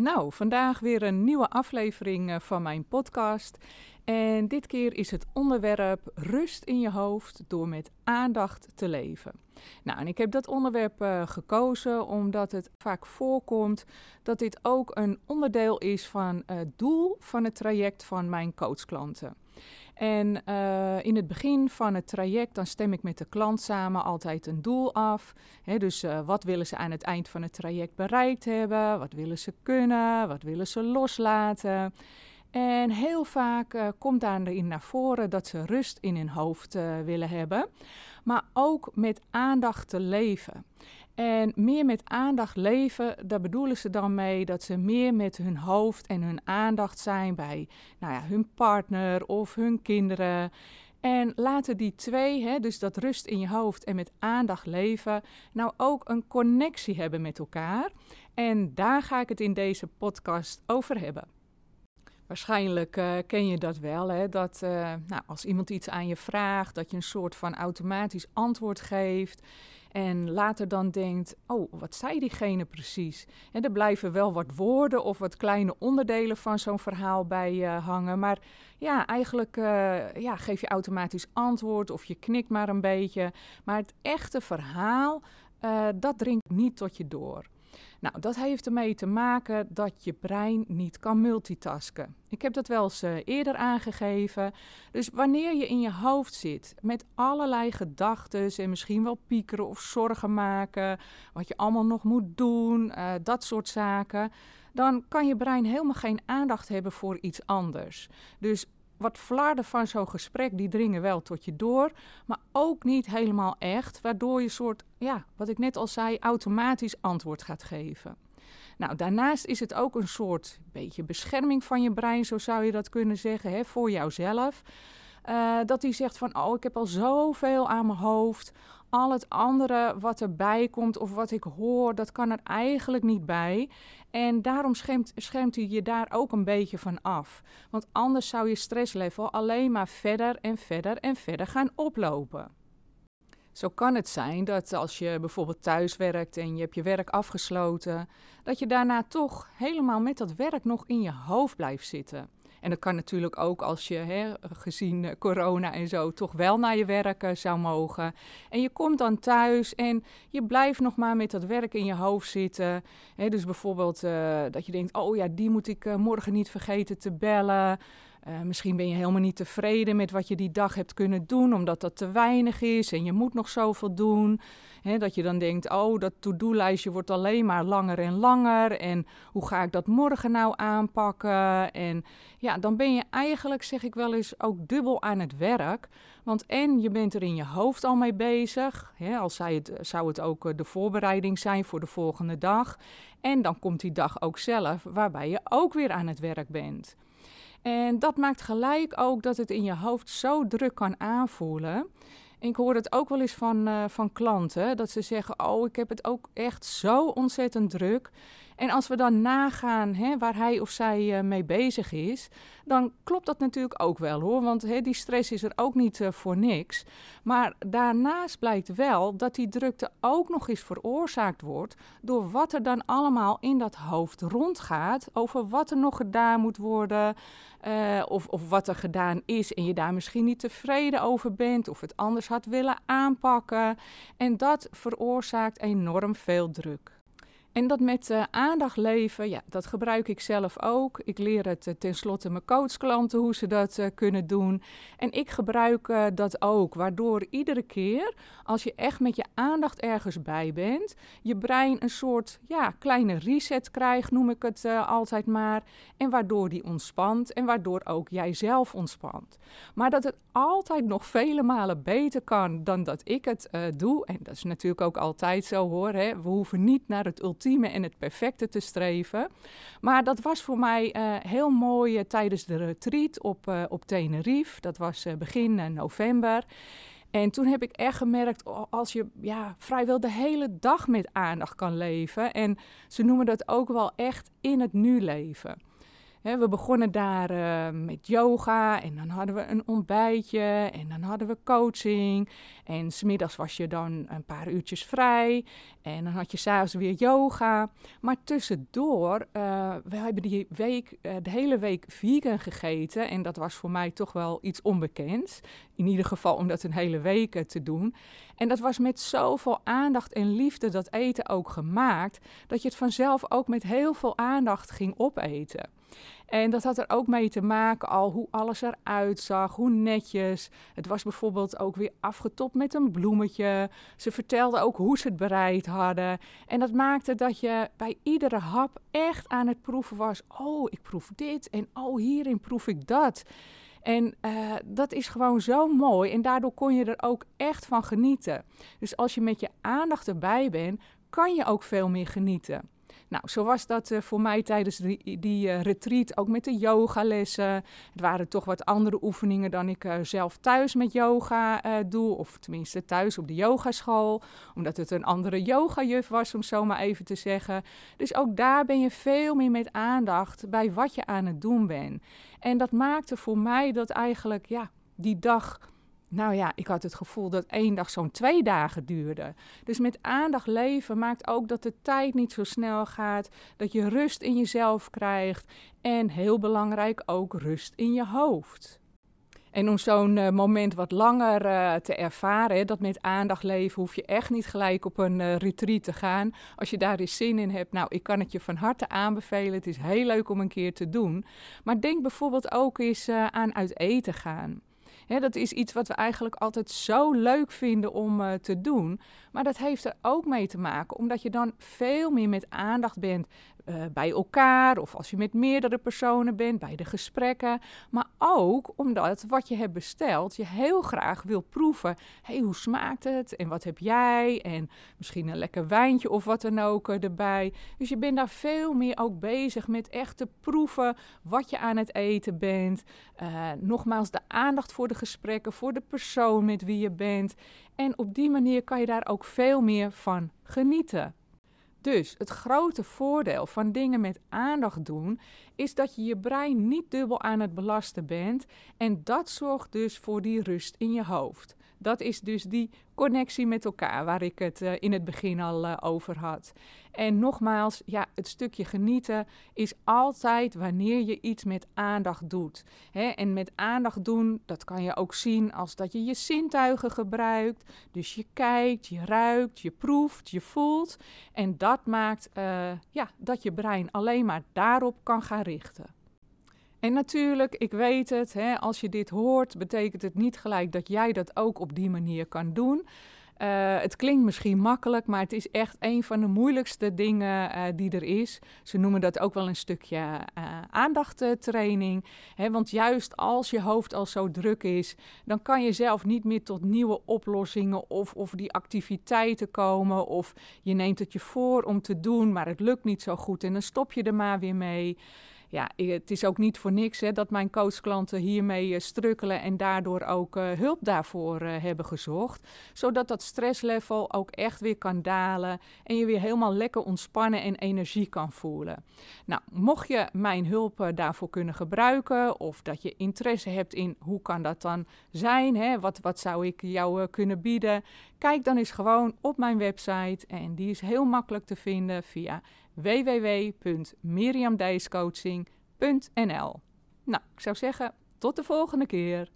Nou, vandaag weer een nieuwe aflevering eh, van mijn podcast. En dit keer is het onderwerp rust in je hoofd door met aandacht te leven. Nou, en ik heb dat onderwerp uh, gekozen omdat het vaak voorkomt dat dit ook een onderdeel is van het doel van het traject van mijn coachklanten. En uh, in het begin van het traject, dan stem ik met de klant samen altijd een doel af. dus uh, wat willen ze aan het eind van het traject bereikt hebben? Wat willen ze kunnen? Wat willen ze loslaten? En heel vaak uh, komt daarin naar voren dat ze rust in hun hoofd willen hebben, maar ook met aandacht te leven. En meer met aandacht leven, daar bedoelen ze dan mee dat ze meer met hun hoofd en hun aandacht zijn bij nou ja, hun partner of hun kinderen. En laten die twee, hè, dus dat rust in je hoofd en met aandacht leven, nou ook een connectie hebben met elkaar. En daar ga ik het in deze podcast over hebben. Waarschijnlijk uh, ken je dat wel, hè? dat uh, nou, als iemand iets aan je vraagt, dat je een soort van automatisch antwoord geeft. En later dan denkt, oh, wat zei diegene precies? En er blijven wel wat woorden of wat kleine onderdelen van zo'n verhaal bij uh, hangen. Maar ja, eigenlijk ja, geef je automatisch antwoord of je knikt maar een beetje. Maar het echte verhaal, dat dringt niet tot je door. Nou, dat heeft ermee te maken dat je brein niet kan multitasken. Ik heb dat wel eens uh, eerder aangegeven. Dus wanneer je in je hoofd zit met allerlei gedachten en misschien wel piekeren of zorgen maken, wat je allemaal nog moet doen, uh, dat soort zaken, dan kan je brein helemaal geen aandacht hebben voor iets anders. Dus wat flarden van zo'n gesprek, die dringen wel tot je door, maar ook niet helemaal echt, waardoor je soort, ja, wat ik net al zei, automatisch antwoord gaat geven. Nou, daarnaast is het ook een soort beetje bescherming van je brein, zo zou je dat kunnen zeggen, hè, voor jouzelf. Uh, dat hij zegt van, oh, ik heb al zoveel aan mijn hoofd. Al het andere wat erbij komt of wat ik hoor, dat kan er eigenlijk niet bij. En daarom schermt hij je daar ook een beetje van af. Want anders zou je stresslevel alleen maar verder en verder en verder gaan oplopen. Zo kan het zijn dat als je bijvoorbeeld thuis werkt en je hebt je werk afgesloten, dat je daarna toch helemaal met dat werk nog in je hoofd blijft zitten. En dat kan natuurlijk ook als je, hè, gezien eh, corona en zo, toch wel naar je werk zou mogen. En je komt dan thuis en je blijft nog maar met dat werk in je hoofd zitten. Hè, dus bijvoorbeeld uh, dat je denkt, oh ja, die moet ik morgen niet vergeten te bellen. Uh, misschien ben je helemaal niet tevreden met wat je die dag hebt kunnen doen, omdat dat te weinig is en je moet nog zoveel doen. Dat je dan denkt, oh, dat to-do-lijstje wordt alleen maar langer en langer. En hoe ga ik dat morgen nou aanpakken? En ja, dan ben je eigenlijk, zeg ik wel eens, ook dubbel aan het werk. Want en je bent er in je hoofd al mee bezig. He, zij het, zou het ook eh, de voorbereiding zijn voor de volgende dag. En dan komt die dag ook zelf, waarbij je ook weer aan het werk bent. En dat maakt gelijk ook dat het in je hoofd zo druk kan aanvoelen. ik hoor het ook wel eens van, uh, van klanten, dat ze zeggen, oh, ik heb het ook echt zo ontzettend druk. En als we dan nagaan hè, waar hij of zij uh, mee bezig is, dan klopt dat natuurlijk ook wel hoor. Want hè, die stress is er ook niet uh, voor niks. Maar daarnaast blijkt wel dat die drukte ook nog eens veroorzaakt wordt door wat er dan allemaal in dat hoofd rondgaat. Over wat er nog gedaan moet worden. Uh, of, of wat er gedaan is en je daar misschien niet tevreden over bent. Of het anders had willen aanpakken. En dat veroorzaakt enorm veel druk. En dat met uh, aandacht leven, ja, dat gebruik ik zelf ook. Ik leer het uh, tenslotte mijn coachklanten hoe ze dat uh, kunnen doen. En ik gebruik dat ook, waardoor iedere keer als je echt met je aandacht ergens bij bent, je brein een soort ja, kleine reset krijgt, noem ik het altijd maar. En waardoor die ontspant en waardoor ook jij zelf ontspant. Maar dat het altijd nog vele malen beter kan dan dat ik het doe. En dat is natuurlijk ook altijd zo hoor. Hè? We hoeven niet naar het ultieme en het perfecte te streven. Maar dat was voor mij uh, heel mooi tijdens de retreat op, op Tenerife. Dat was begin november. En toen heb ik echt gemerkt, als je ja, vrijwel de hele dag met aandacht kan leven. En ze noemen dat ook wel echt in het nu leven we begonnen daar uh, met yoga en dan hadden we een ontbijtje en dan hadden we coaching. En smiddags was je dan een paar uurtjes vrij en dan had je s'avonds weer yoga. Maar tussendoor, uh, we hebben die week, uh, de hele week vegan gegeten en dat was voor mij toch wel iets onbekends. In ieder geval om dat een hele week te doen. En dat was met zoveel aandacht en liefde dat eten ook gemaakt, dat je het vanzelf ook met heel veel aandacht ging opeten. En dat had er ook mee te maken al hoe alles eruit zag, hoe netjes. Het was bijvoorbeeld ook weer afgetopt met een bloemetje. Ze vertelden ook hoe ze het bereid hadden. En dat maakte dat je bij iedere hap echt aan het proeven was. Oh, ik proef dit en oh, hierin proef ik dat. En uh, dat is gewoon zo mooi en daardoor kon je er ook echt van genieten. Dus als je met je aandacht erbij bent, kan je ook veel meer genieten. Nou, zo was dat uh, voor mij tijdens die, die uh, retreat, ook met de yogalessen. Het waren toch wat andere oefeningen dan ik uh, zelf thuis met yoga doe, of tenminste thuis op de yogaschool, omdat het een andere yogajuf was, om zo maar even te zeggen. Dus ook daar ben je veel meer met aandacht bij wat je aan het doen bent. En dat maakte voor mij dat eigenlijk, ja, die dag nou ja, ik had het gevoel dat één dag zo'n twee dagen duurde. Dus met aandacht leven maakt ook dat de tijd niet zo snel gaat, dat je rust in jezelf krijgt en heel belangrijk ook rust in je hoofd. En om zo'n uh, moment wat langer uh, te ervaren, dat met aandacht leven, hoef je echt niet gelijk op een uh, retreat te gaan. Als je daar eens zin in hebt, nou, ik kan het je van harte aanbevelen. Het is heel leuk om een keer te doen. Maar denk bijvoorbeeld ook eens aan uit eten gaan dat is iets wat we eigenlijk altijd zo leuk vinden om uh, te doen. Maar dat heeft er ook mee te maken, omdat je dan veel meer met aandacht bent uh, bij elkaar of als je met meerdere personen bent, bij de gesprekken. Maar ook omdat wat je hebt besteld, je heel graag wil proeven. hey, hoe smaakt het en wat heb jij? En misschien een lekker wijntje of wat dan ook uh, erbij. Dus je bent daar veel meer ook bezig met echt te proeven wat je aan het eten bent. Uh, nogmaals, de aandacht voor de gesprekken, voor de persoon met wie je bent. En op die manier kan je daar ook veel meer van genieten. Dus het grote voordeel van dingen met aandacht doen is dat je je brein niet dubbel aan het belasten bent en dat zorgt dus voor die rust in je hoofd. Dat is dus die connectie met elkaar waar ik het uh, in het begin al uh, over had. En nogmaals, ja, het stukje genieten is altijd wanneer je iets met aandacht doet. Hè? En met aandacht doen, dat kan je ook zien als dat je je zintuigen gebruikt. Dus je kijkt, je ruikt, je proeft, je voelt. En dat maakt uh, ja, dat je brein alleen maar daarop kan gaan richten. En natuurlijk, ik weet het, hè, als je dit hoort, betekent het niet gelijk dat jij dat ook op die manier kan doen. Uh, het klinkt misschien makkelijk, maar het is echt een van de moeilijkste dingen uh, die er is. Ze noemen dat ook wel een stukje uh, aandachttraining. Hè, want juist als je hoofd al zo druk is, dan kan je zelf niet meer tot nieuwe oplossingen of, of die activiteiten komen. Of je neemt het je voor om te doen, maar het lukt niet zo goed en dan stop je er maar weer mee ja, het is ook niet voor niks hè, dat mijn coachklanten hiermee uh, strukkelen en daardoor ook uh, hulp daarvoor uh, hebben gezocht. Zodat dat stresslevel ook echt weer kan dalen en je weer helemaal lekker ontspannen en energie kan voelen. Nou, mocht je mijn hulp daarvoor kunnen gebruiken of dat je interesse hebt in hoe kan dat dan zijn, hè, wat, wat zou ik jou kunnen bieden, kijk dan eens gewoon op mijn website en die is heel makkelijk te vinden via www.miriamdijscoaching.nl. Nou, ik zou zeggen, tot de volgende keer.